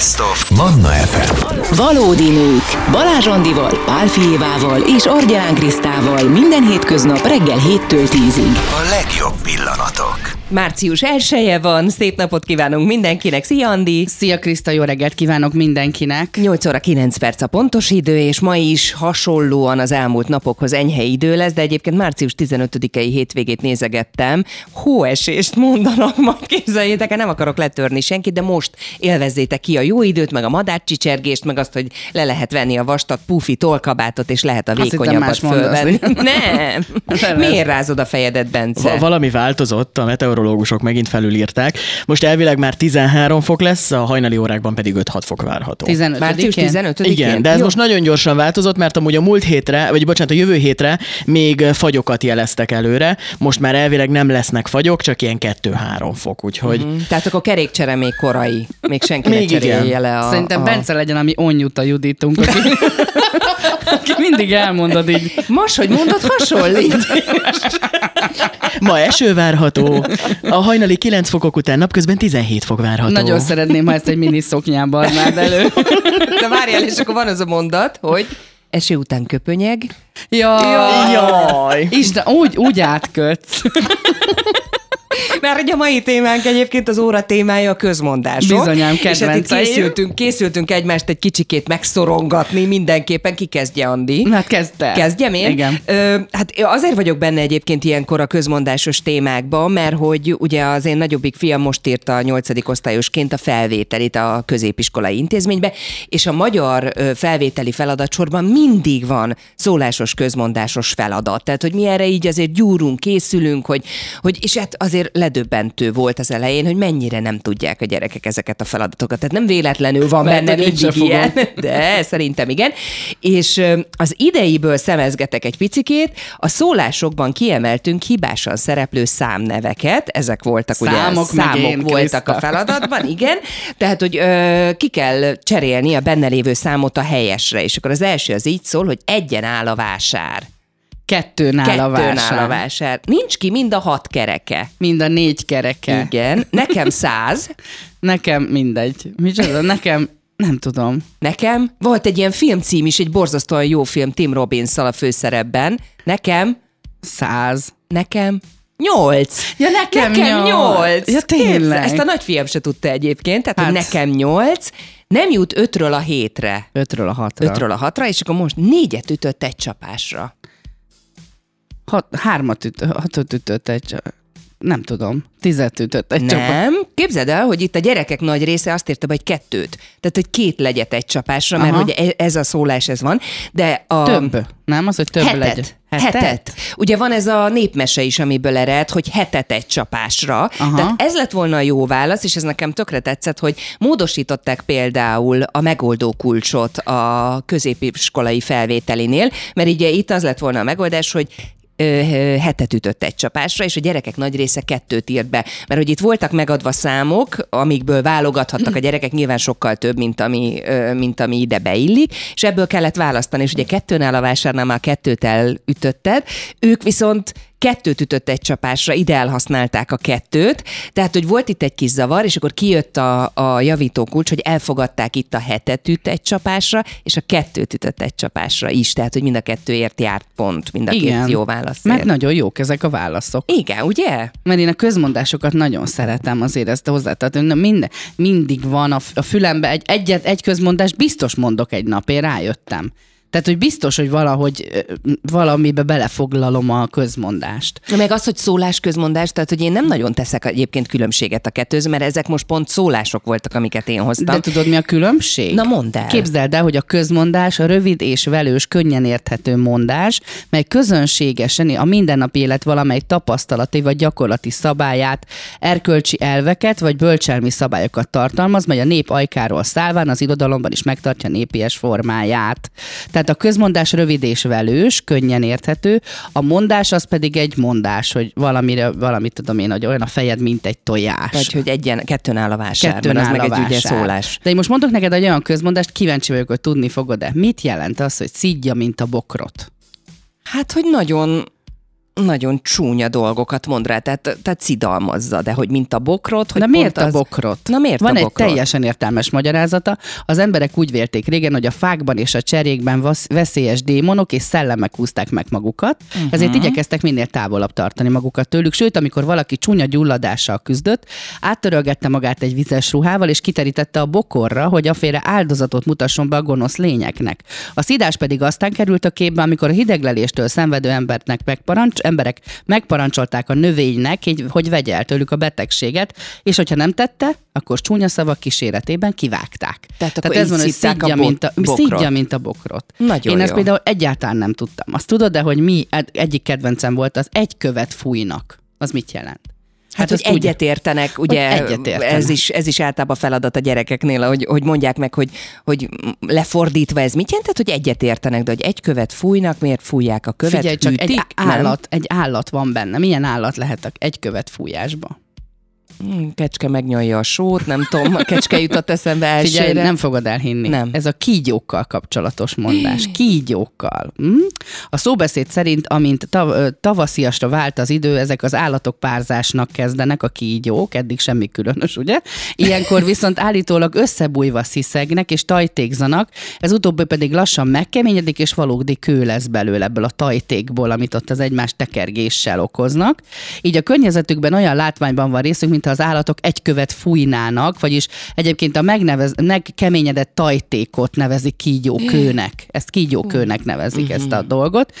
Best of Manna FM. Valódi nők. Balázs Andival, Pál Fijévával és Argyán Krisztával minden hétköznap reggel 7-től 10-ig. A legjobb pillanatok. Március elsője van, szép napot kívánunk mindenkinek. Szia Andi! Szia Kriszta, jó reggelt kívánok mindenkinek! 8 óra 9 perc a pontos idő, és ma is hasonlóan az elmúlt napokhoz enyhe idő lesz, de egyébként március 15-i hétvégét nézegettem. Hóesést mondanak, majd képzeljétek el, nem akarok letörni senkit, de most élvezzétek ki a jó időt, meg a madárcsicsergést, meg azt, hogy le lehet venni a vastag pufi tolkabátot, és lehet a vékonyabbat fölvenni. Nem! Miért rázod a fejedet, Bence? Va- valami változott, a meteorológusok megint felülírták. Most elvileg már 13 fok lesz, a hajnali órákban pedig 5-6 fok várható. 15 Március 15-én? Igen, de ez Jó. most nagyon gyorsan változott, mert amúgy a múlt hétre, vagy bocsánat, a jövő hétre még fagyokat jeleztek előre. Most már elvileg nem lesznek fagyok, csak ilyen 2-3 fok, úgyhogy Mm, Tehát akkor kerékcsere még korai. Még senki ne Még igen. cserélje le a... Szerintem a... Bence legyen, ami onnyuta Juditunk, aki, mindig elmondod így. Most, hogy mondod, hasonlít. ma eső várható, a hajnali 9 fokok után napközben 17 fok várható. Nagyon szeretném, ha ezt egy mini szoknyában adnád elő. De várjál, és akkor van az a mondat, hogy eső után köpönyeg. Jaj! Jaj! Isten, úgy, úgy átkötsz. Mert ugye a mai témánk egyébként az óra témája a közmondások. Bizonyám, És hát itt kedvenceim. készültünk, készültünk egymást egy kicsikét megszorongatni mindenképpen. Ki kezdje, Andi? Hát kezd el. Kezdjem én? Igen. Ö, hát azért vagyok benne egyébként ilyenkor a közmondásos témákban, mert hogy ugye az én nagyobbik fiam most írta a nyolcadik osztályosként a felvételit a középiskolai intézménybe, és a magyar felvételi feladatsorban mindig van szólásos közmondásos feladat. Tehát, hogy mi erre így azért gyúrunk, készülünk, hogy, hogy és hát azért ledöbbentő volt az elején, hogy mennyire nem tudják a gyerekek ezeket a feladatokat. Tehát nem véletlenül van Lehet, benne mindig ilyen. De szerintem igen. És az ideiből szemezgetek egy picikét, a szólásokban kiemeltünk hibásan szereplő számneveket, ezek voltak ugye Számok meg számok én, voltak a Kriszta. feladatban, igen. Tehát, hogy ö, ki kell cserélni a benne lévő számot a helyesre, és akkor az első az így szól, hogy egyen áll a vásár. Kettőn áll a vásár. a vásár. Nincs ki mind a hat kereke. Mind a négy kereke. Igen. Nekem száz. Nekem mindegy. Micsoda? Nekem nem tudom. Nekem volt egy ilyen filmcím is, egy borzasztóan jó film Tim robbins a főszerepben. Nekem, Száz. nekem nyolc. Ja, nekem nekem nyolc. nyolc. Ja, tényleg. Ezt a nagyfiam se tudta egyébként, tehát hát. Hát. nekem nyolc. Nem jut ötről a hétre. Ötről a hatra. Ötről a hatra, és akkor most négyet ütött egy csapásra. Hat, hármat üt, hatot ütött egy nem tudom, tizet ütött egy csapat. Nem. Képzeld el, hogy itt a gyerekek nagy része azt írta be, hogy kettőt. Tehát, hogy két legyet egy csapásra, mert Aha. hogy e- ez a szólás, ez van. De a... Több. Nem az, hogy több hetet. legyen. Hetet. Ugye van ez a népmese is, amiből ered, hogy hetet egy csapásra. Aha. Tehát ez lett volna a jó válasz, és ez nekem tökre tetszett, hogy módosították például a megoldó kulcsot a középiskolai felvételinél, mert ugye itt az lett volna a megoldás, hogy hetet ütött egy csapásra, és a gyerekek nagy része kettőt írt be. Mert hogy itt voltak megadva számok, amikből válogathattak a gyerekek, nyilván sokkal több, mint ami, mint ami ide beillik, és ebből kellett választani, és ugye kettőnál a vásárnál már kettőt elütötted, ők viszont kettőt ütött egy csapásra, ide elhasználták a kettőt, tehát hogy volt itt egy kis zavar, és akkor kijött a, a javító kulcs, hogy elfogadták itt a hetet üt egy csapásra, és a kettőt ütött egy csapásra is, tehát hogy mind a kettőért járt pont, mind a Igen. két jó válaszért. Mert nagyon jók ezek a válaszok. Igen, ugye? Mert én a közmondásokat nagyon szeretem azért ezt hozzátartani. Minden, mindig van a, a fülembe egy, egyet, egy közmondást biztos mondok egy nap, én rájöttem. Tehát, hogy biztos, hogy valahogy valamibe belefoglalom a közmondást. Meg az, hogy szólás közmondás, tehát hogy én nem nagyon teszek egyébként különbséget a kettőz, mert ezek most pont szólások voltak, amiket én hoztam. De tudod, mi a különbség? Na, mondd el. Képzeld el, hogy a közmondás a rövid és velős, könnyen érthető mondás, mely közönségesen a mindennapi élet valamely tapasztalati vagy gyakorlati szabályát, erkölcsi elveket vagy bölcselmi szabályokat tartalmaz, mely a nép ajkáról szállván az irodalomban is megtartja népies formáját. Tehát a közmondás rövid és velős, könnyen érthető, a mondás az pedig egy mondás, hogy valamire, valamit tudom én, hogy olyan a fejed, mint egy tojás. Vagy hogy egyen, kettőn áll a vásár, Kettőn mert az áll meg a egy vásár. szólás. De én most mondok neked egy olyan közmondást, kíváncsi vagyok, hogy tudni fogod-e. Mit jelent az, hogy szidja, mint a bokrot? Hát, hogy nagyon nagyon csúnya dolgokat mond rá, tehát, tehát szidalmazza, de hogy mint a bokrot, hogy Na miért pont a az... bokrot? Na miért Van a egy bokrot? teljesen értelmes magyarázata. Az emberek úgy vélték régen, hogy a fákban és a cserékben veszélyes démonok és szellemek húzták meg magukat, uh-huh. ezért igyekeztek minél távolabb tartani magukat tőlük. Sőt, amikor valaki csúnya gyulladással küzdött, áttörölgette magát egy vizes ruhával, és kiterítette a bokorra, hogy aféle áldozatot mutasson be a gonosz lényeknek. A szidás pedig aztán került a képbe, amikor a hidegleléstől szenvedő embernek megparancs, emberek megparancsolták a növénynek, hogy vegye el tőlük a betegséget, és hogyha nem tette, akkor csúnya szavak kíséretében kivágták. Tehát akkor ez van, hogy a szidja, bo- mint a, szidja, mint a bokrot. Nagyon Én ezt jó. például egyáltalán nem tudtam. Azt tudod, de hogy mi egy- egyik kedvencem volt, az egy követ fújnak. Az mit jelent? Hát, hogy azt úgy- egyet értenek, ugye egyet értenek. ez is, ez is általában feladat a gyerekeknél, hogy, hogy mondják meg, hogy, hogy lefordítva ez mit jelent, Tehát, hogy egyet értenek, de hogy egy követ fújnak, miért fújják a követ? Figyelj csak, egy állat, egy állat van benne. Milyen állat lehet egy követ fújásba? Nem? Kecske megnyalja a sót, nem tudom, a kecske jutott eszembe elsőre. Figyelj, nem fogod elhinni. Nem. Ez a kígyókkal kapcsolatos mondás. Kígyókkal. Hm? A szóbeszéd szerint, amint tav- tavasziasra vált az idő, ezek az állatok párzásnak kezdenek, a kígyók, eddig semmi különös, ugye? Ilyenkor viszont állítólag összebújva sziszegnek és tajtékzanak, ez utóbbi pedig lassan megkeményedik, és valódi kő lesz belőle ebből a tajtékból, amit ott az egymás tekergéssel okoznak. Így a környezetükben olyan látványban van részünk, mint ha az állatok egy követ fújnának, vagyis egyébként a megnevez, megkeményedett tajtékot nevezik kígyókőnek. Ezt kígyókőnek nevezik ezt a dolgot,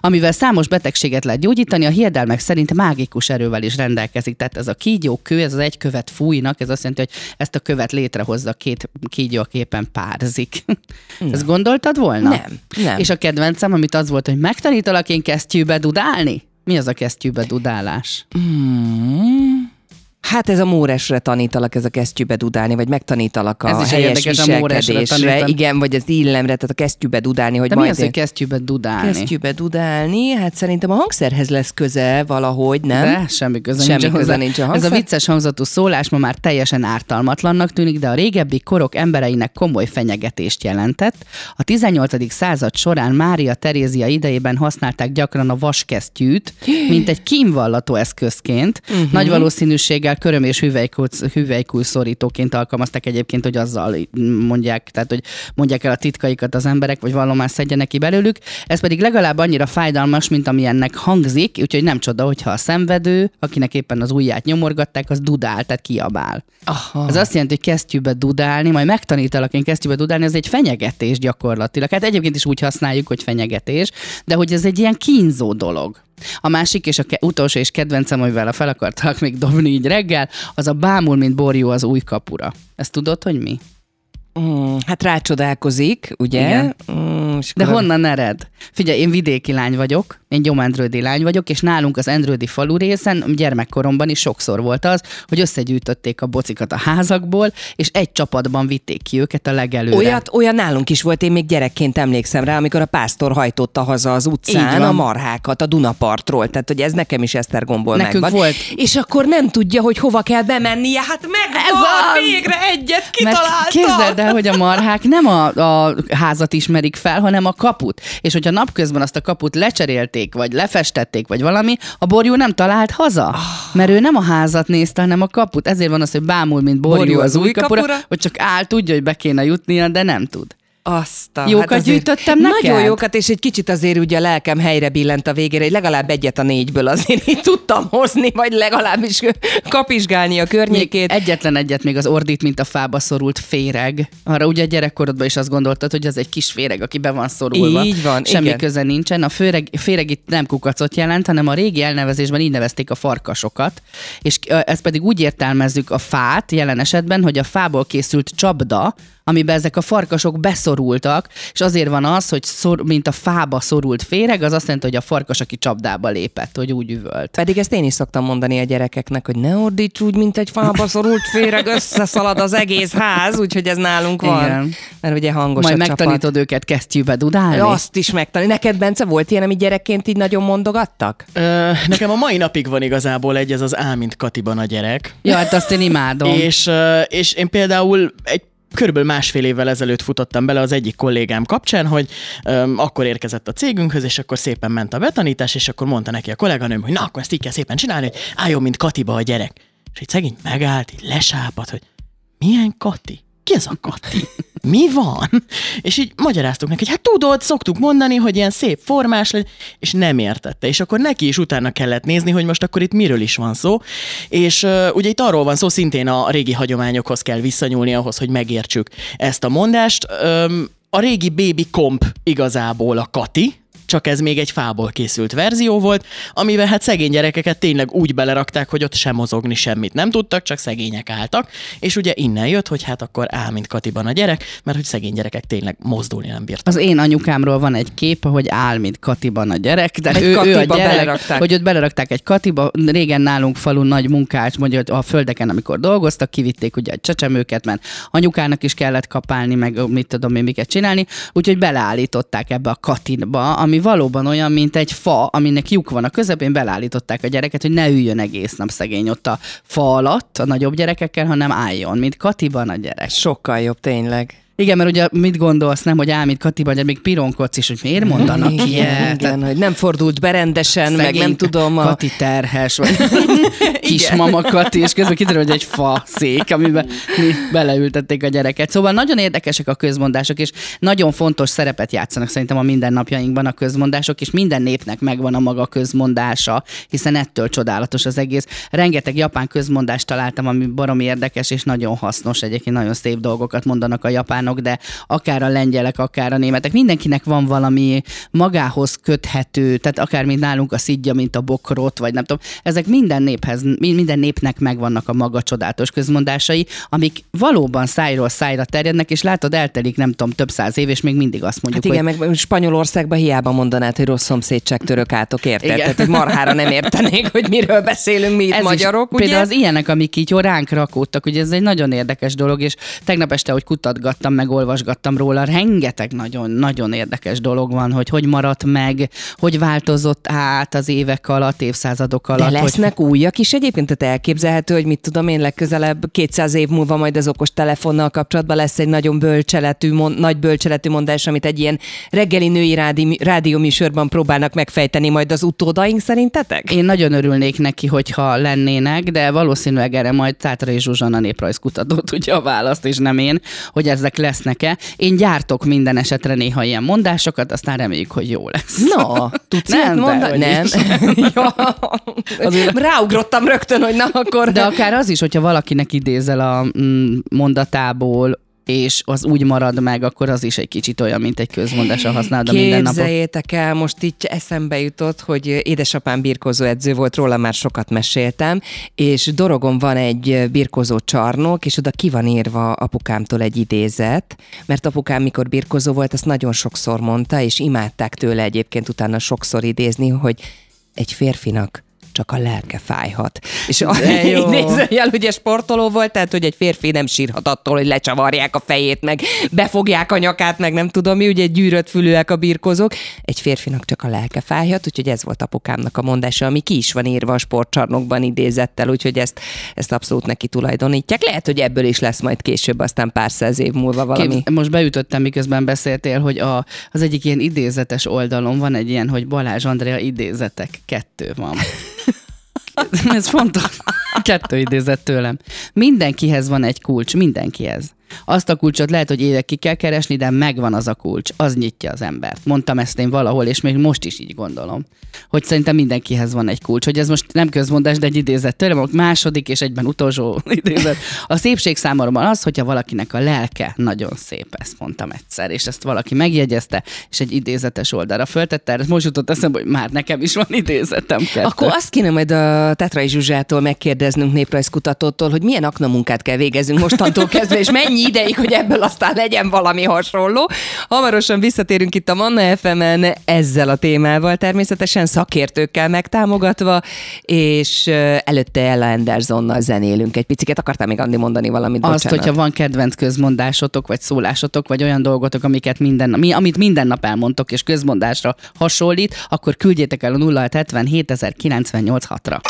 amivel számos betegséget lehet gyógyítani, a hiedelmek szerint mágikus erővel is rendelkezik. Tehát ez a kígyókő, ez az egy követ fújnak, ez azt jelenti, hogy ezt a követ létrehozza két kígyó, aki éppen párzik. Ezt gondoltad volna? Nem, nem. És a kedvencem, amit az volt, hogy megtanítalak én kesztyűbe dudálni? Mi az a kesztyűbe dudálás? Hát ez a móresre tanítalak, ez a kesztyűbe dudálni, vagy megtanítalak a Ez is helyes érdekes, a móresre. Igen, vagy az illemre, tehát a kesztyűbe dudálni, hogy De mi majd az, hogy kesztyűbe dudálni? kesztyűbe dudálni, hát szerintem a hangszerhez lesz köze valahogy, nem? De semmi köze Semmi nincs köze nincs a Ez a hangszer. vicces hangzatú szólás ma már teljesen ártalmatlannak tűnik, de a régebbi korok embereinek komoly fenyegetést jelentett. A 18. század során Mária Terézia idejében használták gyakran a vaskesztyűt, mint egy kínvallató eszközként. Uh-huh. Nagy valószínűséggel köröm és hüvelykúj, hüvelykúj szorítóként alkalmazták egyébként, hogy azzal mondják, tehát hogy mondják el a titkaikat az emberek, vagy vallomást szedjenek ki belőlük. Ez pedig legalább annyira fájdalmas, mint amilyennek hangzik, úgyhogy nem csoda, hogyha a szenvedő, akinek éppen az ujját nyomorgatták, az dudál, tehát kiabál. Aha. Ez azt jelenti, hogy kesztyűbe dudálni, majd megtanítalak én kesztyűbe dudálni, ez egy fenyegetés gyakorlatilag. Hát egyébként is úgy használjuk, hogy fenyegetés, de hogy ez egy ilyen kínzó dolog. A másik és a ke- utolsó és kedvencem, amivel a fel akartalak még dobni így reggel, az a bámul, mint borjú az új kapura. Ezt tudod, hogy mi? Mm, hát rácsodálkozik, ugye? Igen. Mm, De akkor- honnan ered? Figyelj, én vidéki lány vagyok, én gyomendrődi lány vagyok, és nálunk az Endrődi falu részen gyermekkoromban is sokszor volt az, hogy összegyűjtötték a bocikat a házakból, és egy csapatban vitték ki őket a legelőre. Olyat, olyan nálunk is volt, én még gyerekként emlékszem rá, amikor a pásztor hajtotta haza az utcán van. a marhákat a Dunapartról, tehát hogy ez nekem is Esztergomból Nekünk megvan. volt. És akkor nem tudja, hogy hova kell bemennie, hát meg Ez az! végre egyet Mert kitalálta! képzeld el, hogy a marhák nem a, a házat ismerik fel, hanem a kaput. És hogyha napközben azt a kaput lecserélték, vagy lefestették, vagy valami, a borjú nem talált haza. Mert ő nem a házat nézte, hanem a kaput. Ezért van az, hogy bámul, mint borjú, az új kapura, kapura. hogy csak áll, tudja, hogy be kéne jutnia, de nem tud. Azt a, Jókat gyűjtöttem neked? Nagyon jókat, és egy kicsit azért ugye a lelkem helyre billent a végére, hogy legalább egyet a négyből azért így tudtam hozni, vagy legalábbis kapizsgálni a Még környékét. egyetlen egyet még az ordít, mint a fába szorult féreg. Arra ugye gyerekkorodban is azt gondoltad, hogy az egy kis féreg, aki be van szorulva. Így van, Semmi igen. köze nincsen. A féreg, féreg itt nem kukacot jelent, hanem a régi elnevezésben így nevezték a farkasokat. És ezt pedig úgy értelmezzük a fát jelen esetben, hogy a fából készült csapda, amiben ezek a farkasok beszorultak, és azért van az, hogy szor, mint a fába szorult féreg, az azt jelenti, hogy a farkas, aki csapdába lépett, hogy úgy üvölt. Pedig ezt én is szoktam mondani a gyerekeknek, hogy ne ordíts úgy, mint egy fába szorult féreg, összeszalad az egész ház, úgyhogy ez nálunk van. Igen. Mert ugye hangos Majd a csapat. megtanítod őket kesztyűbe dudálni? Azt is megtanít. Neked, Bence, volt ilyen, amit gyerekként így nagyon mondogattak? Ö, nekem a mai napig van igazából egy, ez az Á, mint Katiban a gyerek. Ja, hát azt én imádom. És, és én például egy körülbelül másfél évvel ezelőtt futottam bele az egyik kollégám kapcsán, hogy öm, akkor érkezett a cégünkhöz, és akkor szépen ment a betanítás, és akkor mondta neki a kolléganőm, hogy na, akkor ezt így kell szépen csinálni, hogy álljon, mint Katiba a gyerek. És egy szegény megállt, így lesápadt, hogy milyen Kati? Ki ez a Kati? Mi van? És így magyaráztuk neki, hogy hát tudod, szoktuk mondani, hogy ilyen szép formás legy, és nem értette. És akkor neki is utána kellett nézni, hogy most akkor itt miről is van szó. És uh, ugye itt arról van szó, szintén a régi hagyományokhoz kell visszanyúlni ahhoz, hogy megértsük ezt a mondást. Um, a régi baby komp igazából a Kati, csak ez még egy fából készült verzió volt, amivel hát szegény gyerekeket tényleg úgy belerakták, hogy ott sem mozogni semmit nem tudtak, csak szegények álltak, és ugye innen jött, hogy hát akkor áll, mint Katiban a gyerek, mert hogy szegény gyerekek tényleg mozdulni nem bírtak. Az én anyukámról van egy kép, hogy áll, mint Katiban a gyerek. De Egy ő, ő a gyerek, belerakták. hogy őt belerakták egy Katiba. Régen nálunk falun nagy munkás, mondja, hogy a földeken, amikor dolgoztak, kivitték ugye a csecsemőket, mert anyukának is kellett kapálni, meg mit tudom én, miket csinálni. Úgyhogy beleállították ebbe a Katinba, ami valóban olyan, mint egy fa, aminek lyuk van a közepén, beleállították a gyereket, hogy ne üljön egész nap szegény ott a fa alatt a nagyobb gyerekekkel, hanem álljon, mint Katiban a gyerek. Sokkal jobb, tényleg. Igen, mert ugye mit gondolsz, nem, hogy áll, mint Katiban, de még pironkodsz is, hogy miért mondanak igen, ilyet? igen, hogy nem fordult be rendesen, meg nem tudom. A... Kati terhes, vagy kismama Kati, és közben kiderül, hogy egy fa szék, amiben mi beleültették a gyereket. Szóval nagyon érdekesek a közmondások, és nagyon fontos szerepet játszanak szerintem a mindennapjainkban a közmondások, és minden népnek megvan a maga közmondása, hiszen ettől csodálatos az egész. Rengeteg japán közmondást találtam, ami baromi érdekes, és nagyon hasznos. Egyébként nagyon szép dolgokat mondanak a japánok, de akár a lengyelek, akár a németek, mindenkinek van valami magához köthető, tehát akár mint nálunk a szidja, mint a bokrot, vagy nem tudom, ezek minden néphez, mi- minden népnek megvannak a maga csodálatos közmondásai, amik valóban szájról szájra terjednek, és látod, eltelik nem tudom, több száz év, és még mindig azt mondjuk, Hát igen, hogy meg Spanyolországban hiába mondanád, hogy rossz szomszédság török átok, érted? Igen. Tehát, hogy marhára nem értenék, hogy miről beszélünk mi itt ez magyarok, is, ugye? Például az ilyenek, amik így jó ránk rakódtak, ugye ez egy nagyon érdekes dolog, és tegnap este, hogy kutatgattam, meg olvasgattam róla, rengeteg nagyon-nagyon érdekes dolog van, hogy hogy maradt meg, hogy változott át az évek alatt, évszázadok alatt. De hogy lesznek újak is egyébként, tehát elképzelhető, hogy mit tudom én, legközelebb 200 év múlva majd az okos telefonnal kapcsolatban lesz egy nagyon bölcseletű, mon, nagy bölcseletű mondás, amit egy ilyen reggeli női rádi, rádióműsorban próbálnak megfejteni majd az utódaink szerintetek? Én nagyon örülnék neki, hogyha lennének, de valószínűleg erre majd Tátrai Zsuzsana néprajzkutató tudja a választ, és nem én, hogy ezek lesznek-e. Én gyártok minden esetre néha ilyen mondásokat, aztán reméljük, hogy jó lesz. Na, tudsz Nem, mondani? Nem. ja. Ráugrottam rögtön, hogy na akkor... De akár az is, hogyha valakinek idézel a mm, mondatából, és az úgy marad meg, akkor az is egy kicsit olyan, mint egy közmondás, ha használod a mindennapok. Képzeljétek el, most így eszembe jutott, hogy édesapám birkózó edző volt, róla már sokat meséltem, és Dorogon van egy birkózó csarnok, és oda ki van írva apukámtól egy idézet, mert apukám, mikor birkózó volt, azt nagyon sokszor mondta, és imádták tőle egyébként utána sokszor idézni, hogy egy férfinak csak a lelke fájhat. És idézőjel ugye sportoló volt, tehát hogy egy férfi nem sírhat attól, hogy lecsavarják a fejét, meg befogják a nyakát, meg nem tudom mi, ugye gyűrött fülűek a birkozók. Egy férfinak csak a lelke fájhat, úgyhogy ez volt apukámnak a mondása, ami ki is van írva a sportcsarnokban idézettel, úgyhogy ezt, ezt abszolút neki tulajdonítják. Lehet, hogy ebből is lesz majd később, aztán pár száz év múlva valami. Képz, most beütöttem, miközben beszéltél, hogy a, az egyik ilyen idézetes oldalon van egy ilyen, hogy Balázs Andrea idézetek. Kettő van. Ez fontos. Kettő idézet tőlem. Mindenkihez van egy kulcs, mindenkihez. Azt a kulcsot lehet, hogy évekig kell keresni, de megvan az a kulcs, az nyitja az embert. Mondtam ezt én valahol, és még most is így gondolom, hogy szerintem mindenkihez van egy kulcs. Hogy ez most nem közmondás, de egy idézet tőlem, második és egyben utolsó idézet. A szépség számomra az, hogyha valakinek a lelke nagyon szép, ezt mondtam egyszer, és ezt valaki megjegyezte, és egy idézetes oldalra föltette, ez most jutott eszembe, hogy már nekem is van idézetem. Kettő. Akkor azt kéne majd a Tetrai Zsuzsától megkérdeznünk néprajzkutatótól, hogy milyen aknamunkát kell végezzünk mostantól kezdve, és mennyi ideig, hogy ebből aztán legyen valami hasonló. Hamarosan visszatérünk itt a Manna FM-en ezzel a témával, természetesen szakértőkkel megtámogatva, és előtte Ella Andersonnal zenélünk egy picit. Akartál még Andi mondani valamit? Azt, Bocsánat. hogyha van kedvenc közmondásotok, vagy szólásotok, vagy olyan dolgotok, amiket minden, mi, amit minden nap elmondtok, és közmondásra hasonlít, akkor küldjétek el a 0670 7098 ra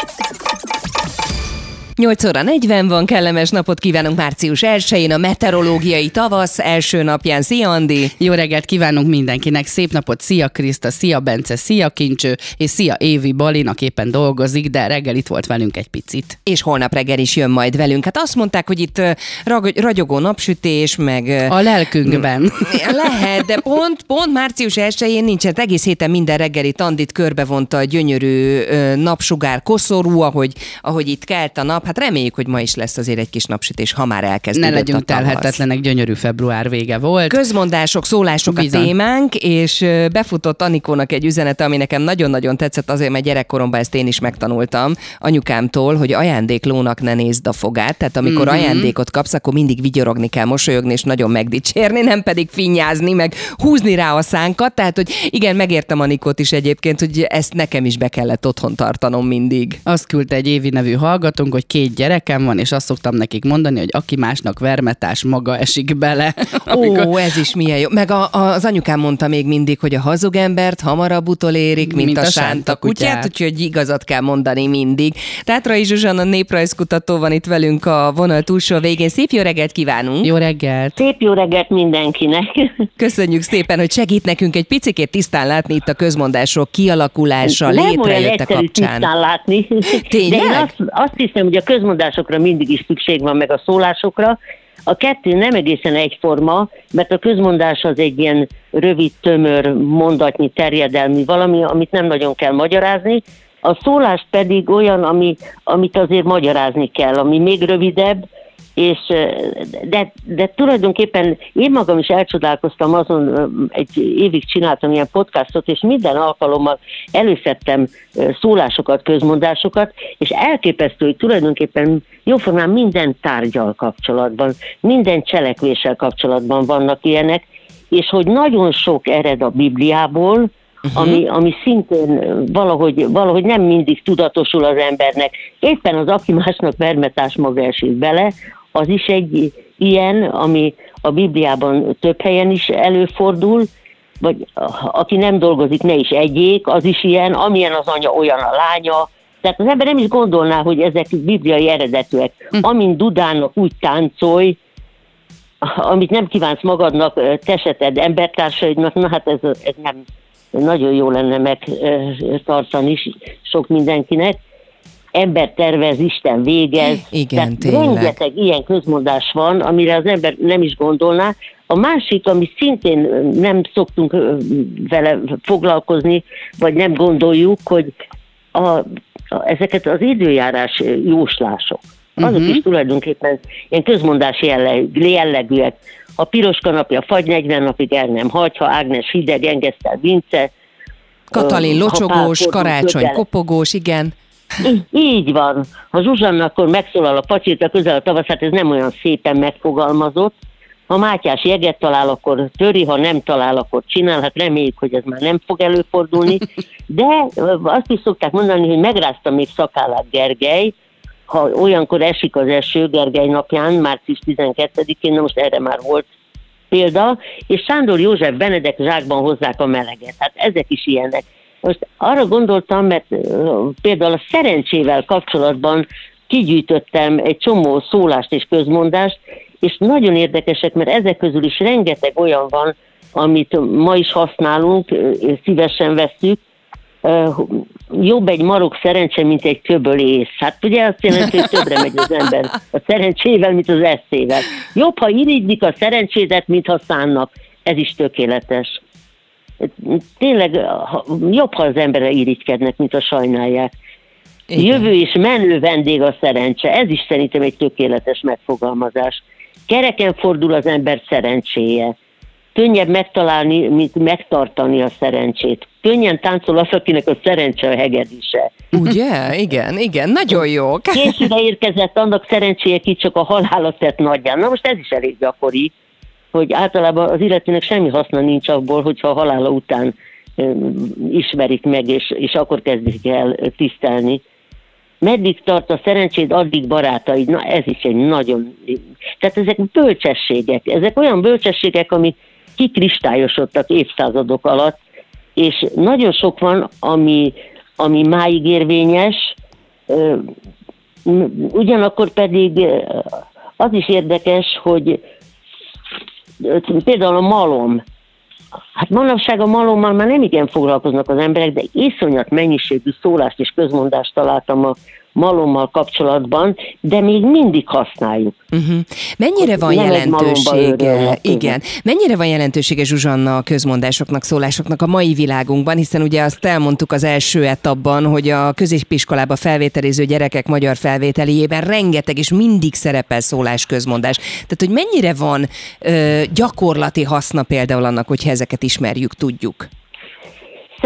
8 óra 40 van, kellemes napot kívánunk március 1-én, a meteorológiai tavasz első napján. Szia, Andi! Jó reggelt kívánunk mindenkinek, szép napot, szia Kriszta, szia Bence, szia Kincső, és szia Évi Balinak éppen dolgozik, de reggel itt volt velünk egy picit. És holnap reggel is jön majd velünk. Hát azt mondták, hogy itt ö, rag- ragyogó napsütés, meg... ö, A lelkünkben. Lehet, de pont, pont március 1-én nincsen. Hát Egész héten minden reggeli Tandit körbevonta a gyönyörű ö, napsugár koszorú, ahogy, ahogy itt kelt a nap. Hát reméljük, hogy ma is lesz azért egy kis napsütés, ha már ne elkezdődött legyünk a tavasz. telhetetlenek, gyönyörű február vége volt. Közmondások, szólások Bizony. a témánk, és befutott Anikónak egy üzenete, ami nekem nagyon-nagyon tetszett, azért, mert gyerekkoromban ezt én is megtanultam anyukámtól, hogy ajándéklónak ne nézd a fogát. Tehát amikor Mhm. mm-hmm. ajándékot kapsz, akkor mindig vigyorogni kell, mosolyogni, és nagyon megdicsérni, nem pedig finnyázni, meg húzni rá a szánkat. Tehát, hogy igen, megértem Anikót is egyébként, hogy ezt nekem is be kellett otthon tartanom mindig. Azt küldte egy Évi nevű hallgatónk, hogy két gyerekem van, és azt szoktam nekik mondani, hogy aki másnak vermetás, maga esik bele. Ó, ez is milyen jó. Meg a, a, az anyukám mondta még mindig, hogy a hazug embert hamarabb utolérik, mint, mint a, sánta kutyát, kutyát. úgyhogy igazat kell mondani mindig. Tátrai Zsuzsanna néprajzkutató van itt velünk a vonal túlsó végén. Szép jó reggelt kívánunk! Jó reggelt! Szép jó reggelt mindenkinek! Köszönjük szépen, hogy segít nekünk egy picikét tisztán látni itt a közmondások kialakulása, létrejötte kapcsán. tisztán látni. Tényleg? De én azt, azt hiszem, hogy a közmondásokra mindig is szükség van, meg a szólásokra. A kettő nem egészen egyforma, mert a közmondás az egy ilyen rövid, tömör, mondatnyi, terjedelmi valami, amit nem nagyon kell magyarázni. A szólás pedig olyan, ami, amit azért magyarázni kell, ami még rövidebb, és de, de tulajdonképpen én magam is elcsodálkoztam azon, egy évig csináltam ilyen podcastot, és minden alkalommal előszedtem szólásokat, közmondásokat, és elképesztő, hogy tulajdonképpen jóformán minden tárgyal kapcsolatban, minden cselekvéssel kapcsolatban vannak ilyenek, és hogy nagyon sok ered a Bibliából, Uh-huh. Ami, ami szintén valahogy, valahogy nem mindig tudatosul az embernek. Éppen az, aki másnak vermetás maga esik bele, az is egy ilyen, ami a Bibliában több helyen is előfordul, vagy aki nem dolgozik, ne is egyék, az is ilyen, amilyen az anya, olyan a lánya. Tehát az ember nem is gondolná, hogy ezek bibliai eredetűek. Amint dudának úgy táncolj, amit nem kívánsz magadnak, ö, te se tedd embertársaidnak, na hát ez, ez nem nagyon jó lenne megtartani sok mindenkinek. Ember tervez, Isten végez. Igen, Tehát tényleg. rengeteg ilyen közmondás van, amire az ember nem is gondolná. A másik, ami szintén nem szoktunk vele foglalkozni, vagy nem gondoljuk, hogy a, a, ezeket az időjárás jóslások, azok uh-huh. is tulajdonképpen ilyen közmondás jelleg, jellegűek. A piros kanapja fagy 40 napig el nem hagy, ha Ágnes hideg, engesztel Vince. Katalin locsogós, karácsony közel- kopogós, igen. Így, van. Ha Zsuzsanna akkor megszólal a pacsirta közel a tavasz, hát ez nem olyan szépen megfogalmazott. Ha Mátyás jeget talál, akkor töri, ha nem talál, akkor csinál. Hát reméljük, hogy ez már nem fog előfordulni. De azt is szokták mondani, hogy megrázta még szakállát Gergely, ha olyankor esik az eső Gergely napján, március 12-én, na most erre már volt példa, és Sándor József Benedek zsákban hozzák a meleget. Hát ezek is ilyenek. Most arra gondoltam, mert például a szerencsével kapcsolatban kigyűjtöttem egy csomó szólást és közmondást, és nagyon érdekesek, mert ezek közül is rengeteg olyan van, amit ma is használunk, szívesen veszük, jobb egy marok szerencse, mint egy köbölész. Hát ugye azt jelenti, hogy többre megy az ember a szerencsével, mint az eszével. Jobb, ha irigylik a szerencsédet, mint ha szánnak. Ez is tökéletes. Tényleg jobb, ha az emberre irigykednek, mint ha sajnálják. Igen. Jövő és menő vendég a szerencse. Ez is szerintem egy tökéletes megfogalmazás. Kereken fordul az ember szerencséje. Könnyebb megtalálni, mint megtartani a szerencsét. Könnyen táncol az, akinek a szerencse a hegedűse. Ugye? Igen, igen, nagyon jó. Későre érkezett annak szerencséje, ki csak a halálat tett nagyján. Na most ez is elég gyakori, hogy általában az illetőnek semmi haszna nincs abból, hogyha a halála után ismerik meg, és, és akkor kezdik el tisztelni. Meddig tart a szerencséd, addig barátaid. Na ez is egy nagyon... Tehát ezek bölcsességek. Ezek olyan bölcsességek, amik kikristályosodtak évszázadok alatt, és nagyon sok van, ami, ami máig érvényes, Ugyanakkor pedig az is érdekes, hogy például a malom, Hát manapság a malommal már nem igen foglalkoznak az emberek, de iszonyat mennyiségű szólást és közmondást találtam a malommal kapcsolatban, de még mindig használjuk. Uh-huh. Mennyire van jelentősége, igen, mennyire van jelentősége Zsuzsanna a közmondásoknak, szólásoknak a mai világunkban, hiszen ugye azt elmondtuk az első etapban, hogy a középiskolába felvételiző gyerekek magyar felvételéjében rengeteg és mindig szerepel szólás közmondás. Tehát, hogy mennyire van ö, gyakorlati haszna például annak, hogyha ezeket ismerjük, tudjuk.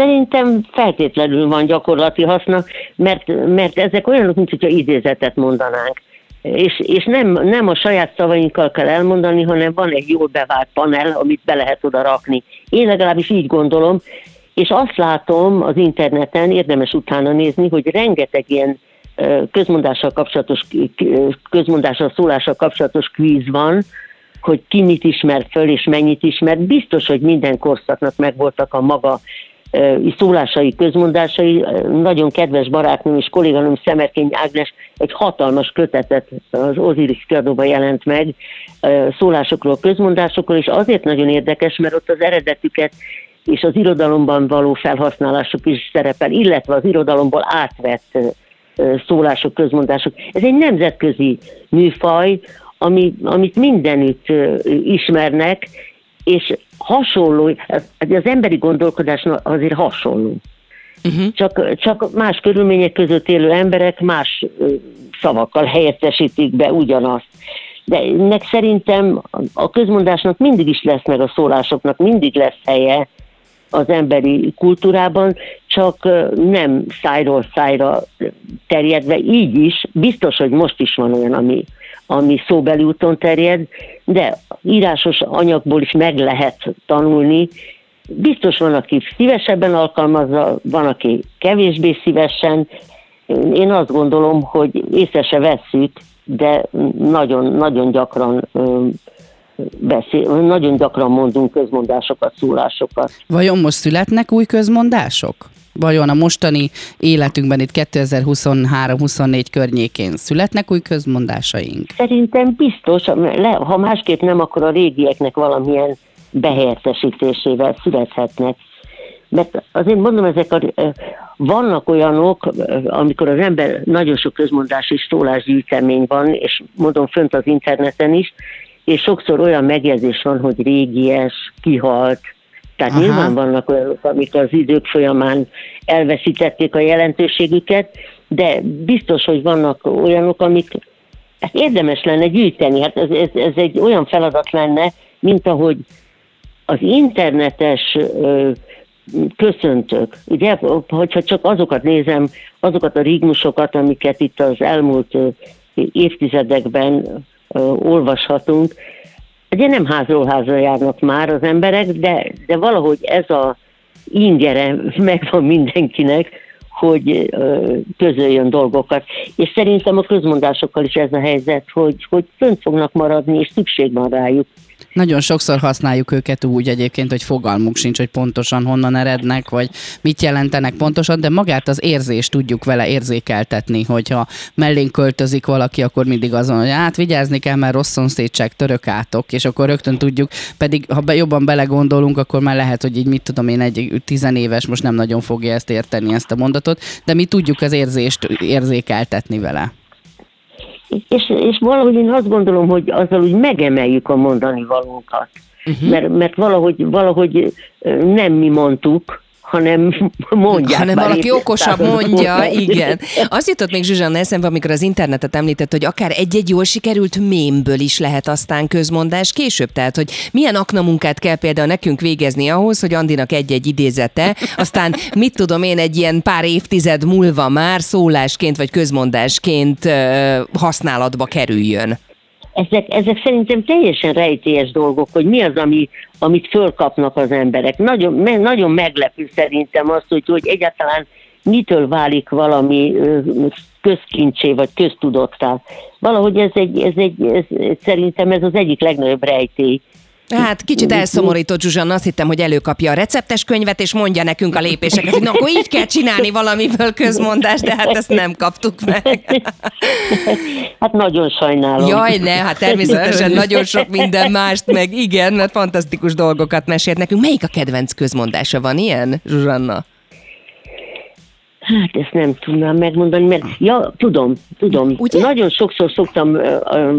Szerintem feltétlenül van gyakorlati haszna, mert, mert ezek olyanok, mint hogyha idézetet mondanánk. És, és nem, nem a saját szavainkkal kell elmondani, hanem van egy jól bevált panel, amit be lehet oda rakni. Én legalábbis így gondolom, és azt látom az interneten, érdemes utána nézni, hogy rengeteg ilyen közmondással kapcsolatos, közmondással, szólással kapcsolatos kvíz van, hogy ki mit ismer föl és mennyit ismer. Biztos, hogy minden korszaknak megvoltak a maga szólásai, közmondásai. Nagyon kedves barátnőm és kolléganőm Szemerkény Ágnes egy hatalmas kötetet az Osiris kiadóban jelent meg szólásokról, közmondásokról, és azért nagyon érdekes, mert ott az eredetüket és az irodalomban való felhasználásuk is szerepel, illetve az irodalomból átvett szólások, közmondások. Ez egy nemzetközi műfaj, ami, amit mindenütt ismernek, és hasonló, az, az emberi gondolkodás azért hasonló. Uh-huh. Csak, csak más körülmények között élő emberek más szavakkal helyettesítik be ugyanazt. De ennek szerintem a közmondásnak mindig is lesz, meg a szólásoknak mindig lesz helye az emberi kultúrában, csak nem szájról szájra terjedve, így is, biztos, hogy most is van olyan, ami, ami szóbeli úton terjed, de írásos anyagból is meg lehet tanulni. Biztos van, aki szívesebben alkalmazza, van, aki kevésbé szívesen. Én azt gondolom, hogy észre se vesszük, de nagyon, nagyon gyakran beszél, nagyon gyakran mondunk közmondásokat, szólásokat. Vajon most születnek új közmondások? Vajon a mostani életünkben itt 2023-24 környékén születnek új közmondásaink? Szerintem biztos, ha másképp nem, akkor a régieknek valamilyen behelyettesítésével születhetnek. Mert azért mondom, ezek a, vannak olyanok, amikor az ember nagyon sok közmondás és szólásgyűjtemény van, és mondom fönt az interneten is, és sokszor olyan megjegyzés van, hogy régies, kihalt, tehát Aha. Nyilván vannak olyanok, amik az idők folyamán elveszítették a jelentőségüket, de biztos, hogy vannak olyanok, amik hát érdemes lenne gyűjteni. Hát ez, ez, ez egy olyan feladat lenne, mint ahogy az internetes ö, köszöntök, ugye, hogyha csak azokat nézem, azokat a rigmusokat, amiket itt az elmúlt évtizedekben olvashatunk, ugye nem házról házra járnak már az emberek, de, de valahogy ez a ingere megvan mindenkinek, hogy közöljön dolgokat. És szerintem a közmondásokkal is ez a helyzet, hogy, hogy fönt fognak maradni, és szükség van rájuk. Nagyon sokszor használjuk őket úgy egyébként, hogy fogalmuk sincs, hogy pontosan honnan erednek, vagy mit jelentenek pontosan, de magát az érzést tudjuk vele érzékeltetni, hogyha mellénk költözik valaki, akkor mindig azon, hogy hát vigyázni kell, mert rossz szomszédság, török átok, és akkor rögtön tudjuk, pedig ha be, jobban belegondolunk, akkor már lehet, hogy így mit tudom én, egy tizenéves most nem nagyon fogja ezt érteni, ezt a mondatot, de mi tudjuk az érzést érzékeltetni vele. És, és valahogy én azt gondolom, hogy azzal úgy megemeljük a mondani valónkat. Uh-huh. Mert, mert valahogy, valahogy nem mi mondtuk, hanem mondják. Hanem már valaki okosabb mondja, óta. igen. Azt jutott még Zsuzsanna eszembe, amikor az internetet említett, hogy akár egy-egy jól sikerült mémből is lehet aztán közmondás később. Tehát, hogy milyen aknamunkát kell például nekünk végezni ahhoz, hogy Andinak egy-egy idézete, aztán mit tudom én, egy ilyen pár évtized múlva már szólásként vagy közmondásként használatba kerüljön. Ezek, ezek szerintem teljesen rejtélyes dolgok, hogy mi az, ami, amit fölkapnak az emberek. Nagyon, me, nagyon meglepő szerintem az, hogy, hogy egyáltalán mitől válik valami közkincsé vagy köztudottá. Valahogy ez egy, ez egy ez, szerintem ez az egyik legnagyobb rejtély. Hát kicsit elszomorított Zsuzsanna, azt hittem, hogy előkapja a receptes könyvet, és mondja nekünk a lépéseket, hogy na, akkor így kell csinálni valamiből közmondást, de hát ezt nem kaptuk meg. Hát nagyon sajnálom. Jaj, ne, hát természetesen nagyon sok minden mást, meg igen, mert fantasztikus dolgokat mesélt nekünk. Melyik a kedvenc közmondása? Van ilyen, Zsuzsanna? Hát ezt nem tudnám megmondani, mert ja, tudom, tudom. Ugye? Nagyon sokszor szoktam,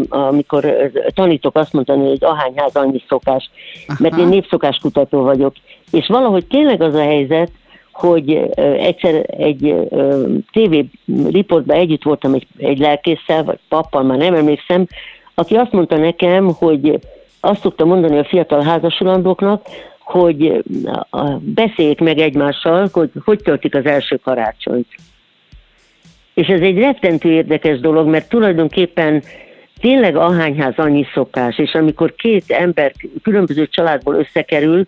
amikor tanítok azt mondani, hogy ahányház annyi szokás, mert én népszokáskutató vagyok. És valahogy tényleg az a helyzet, hogy egyszer egy TV riportban együtt voltam egy, egy lelkésszel, vagy pappal, már nem emlékszem, aki azt mondta nekem, hogy azt szokta mondani a fiatal házasulandóknak, hogy a- beszéljék meg egymással, hogy hogy töltik az első karácsonyt. És ez egy rettentő érdekes dolog, mert tulajdonképpen tényleg ahányház annyi szokás, és amikor két ember különböző családból összekerül,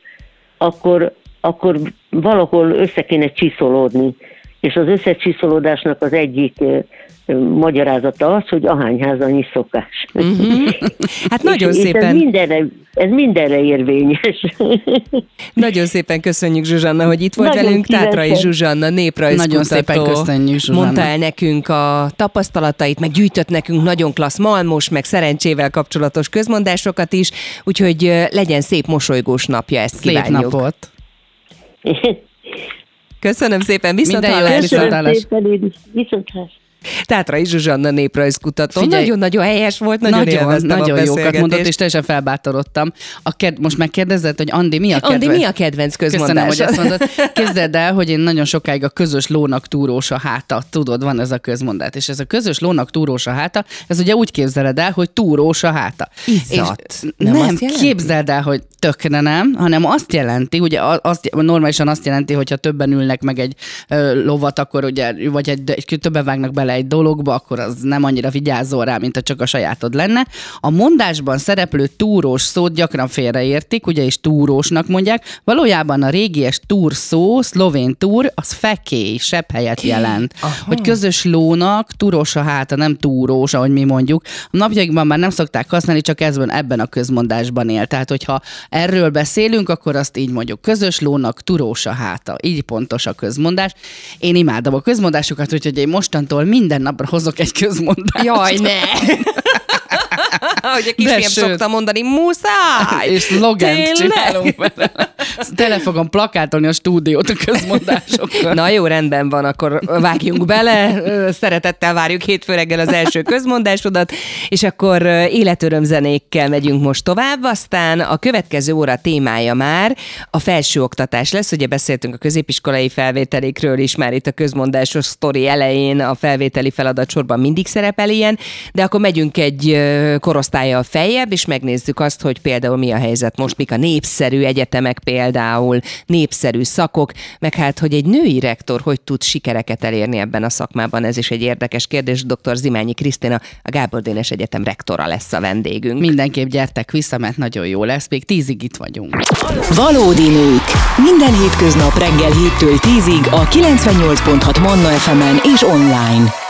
akkor, akkor valahol össze kéne csiszolódni. És az összecsiszolódásnak az egyik magyarázata az, hogy ahányház annyi szokás. Hát nagyon és, És ez szépen, mindenre, ez mindenre érvényes. nagyon szépen köszönjük Zsuzsanna, hogy itt volt Nagyon velünk. Tátrai szívesen. Zsuzsanna, néprajzkutató. Nagyon szépen köszönjük, Zsuzsanna. Mondta el nekünk a tapasztalatait, meg gyűjtött nekünk nagyon klassz malmos, meg szerencsével kapcsolatos közmondásokat is, úgyhogy legyen szép mosolygós napja, ezt Szép kívánjuk. napot. Köszönöm szépen, viszont Minden viszont hallás. szépen, én is. Viszontlátásra. Tátrai Zsuzsanna néprajzkutató. Figyelj. Nagyon-nagyon helyes volt, nagyon, Nagyon, nagyon a jókat mondott, és teljesen felbátorodtam. A ked- most megkérdezed, hogy Andi, mi a kedvenc? Andi, mi a kedvenc Köszönöm, hogy ezt mondod. Képzeld el, hogy én nagyon sokáig a közös lónak túrós a háta. Tudod, van ez a közmondat. És ez a közös lónak túrós a háta, ez ugye úgy képzeled el, hogy túrós a háta. Izzat. És Nem nem, képzeld el, hogy tökre nem, hanem azt jelenti, ugye azt, normálisan azt jelenti, hogyha többen ülnek meg egy ö, lovat, akkor ugye, vagy egy, egy, többen vágnak bele egy dologba, akkor az nem annyira vigyázol rá, mint ha csak a sajátod lenne. A mondásban szereplő túrós szót gyakran félreértik, ugye és túrósnak mondják. Valójában a régies túr szó, szlovén túr, az fekély, sebb helyet jelent. Aha. Hogy közös lónak túrós a háta, nem túrós, ahogy mi mondjuk. A napjainkban már nem szokták használni, csak ezben, ebben a közmondásban él. Tehát, hogyha erről beszélünk, akkor azt így mondjuk. Közös lónak túrós a háta. Így pontos a közmondás. Én imádom a közmondásokat, úgyhogy én mostantól minden napra hozok egy közmondást. Jaj, ne! Ahogy a kisfiam szokta mondani, muszáj! És Tényleg? csinálunk vele. Tele fogom plakátolni a stúdiót a közmondásokkal. Na jó, rendben van, akkor vágjunk bele. Szeretettel várjuk hétfő reggel az első közmondásodat, és akkor életörömzenékkel megyünk most tovább. Aztán a következő óra témája már a felsőoktatás lesz. Ugye beszéltünk a középiskolai felvételékről is, már itt a közmondásos sztori elején a felvételi feladatsorban mindig szerepel ilyen, de akkor megyünk egy ö, korosztálya feljebb, és megnézzük azt, hogy például mi a helyzet most, mik a népszerű egyetemek például, népszerű szakok, meg hát, hogy egy női rektor hogy tud sikereket elérni ebben a szakmában, ez is egy érdekes kérdés. Dr. Zimányi Krisztina, a Gábor Dénes Egyetem rektora lesz a vendégünk. Mindenképp gyertek vissza, mert nagyon jó lesz. Még tízig itt vagyunk. Valódi nők. Minden hétköznap reggel 7-től 10-ig a 98.6 Manna FM-en és online.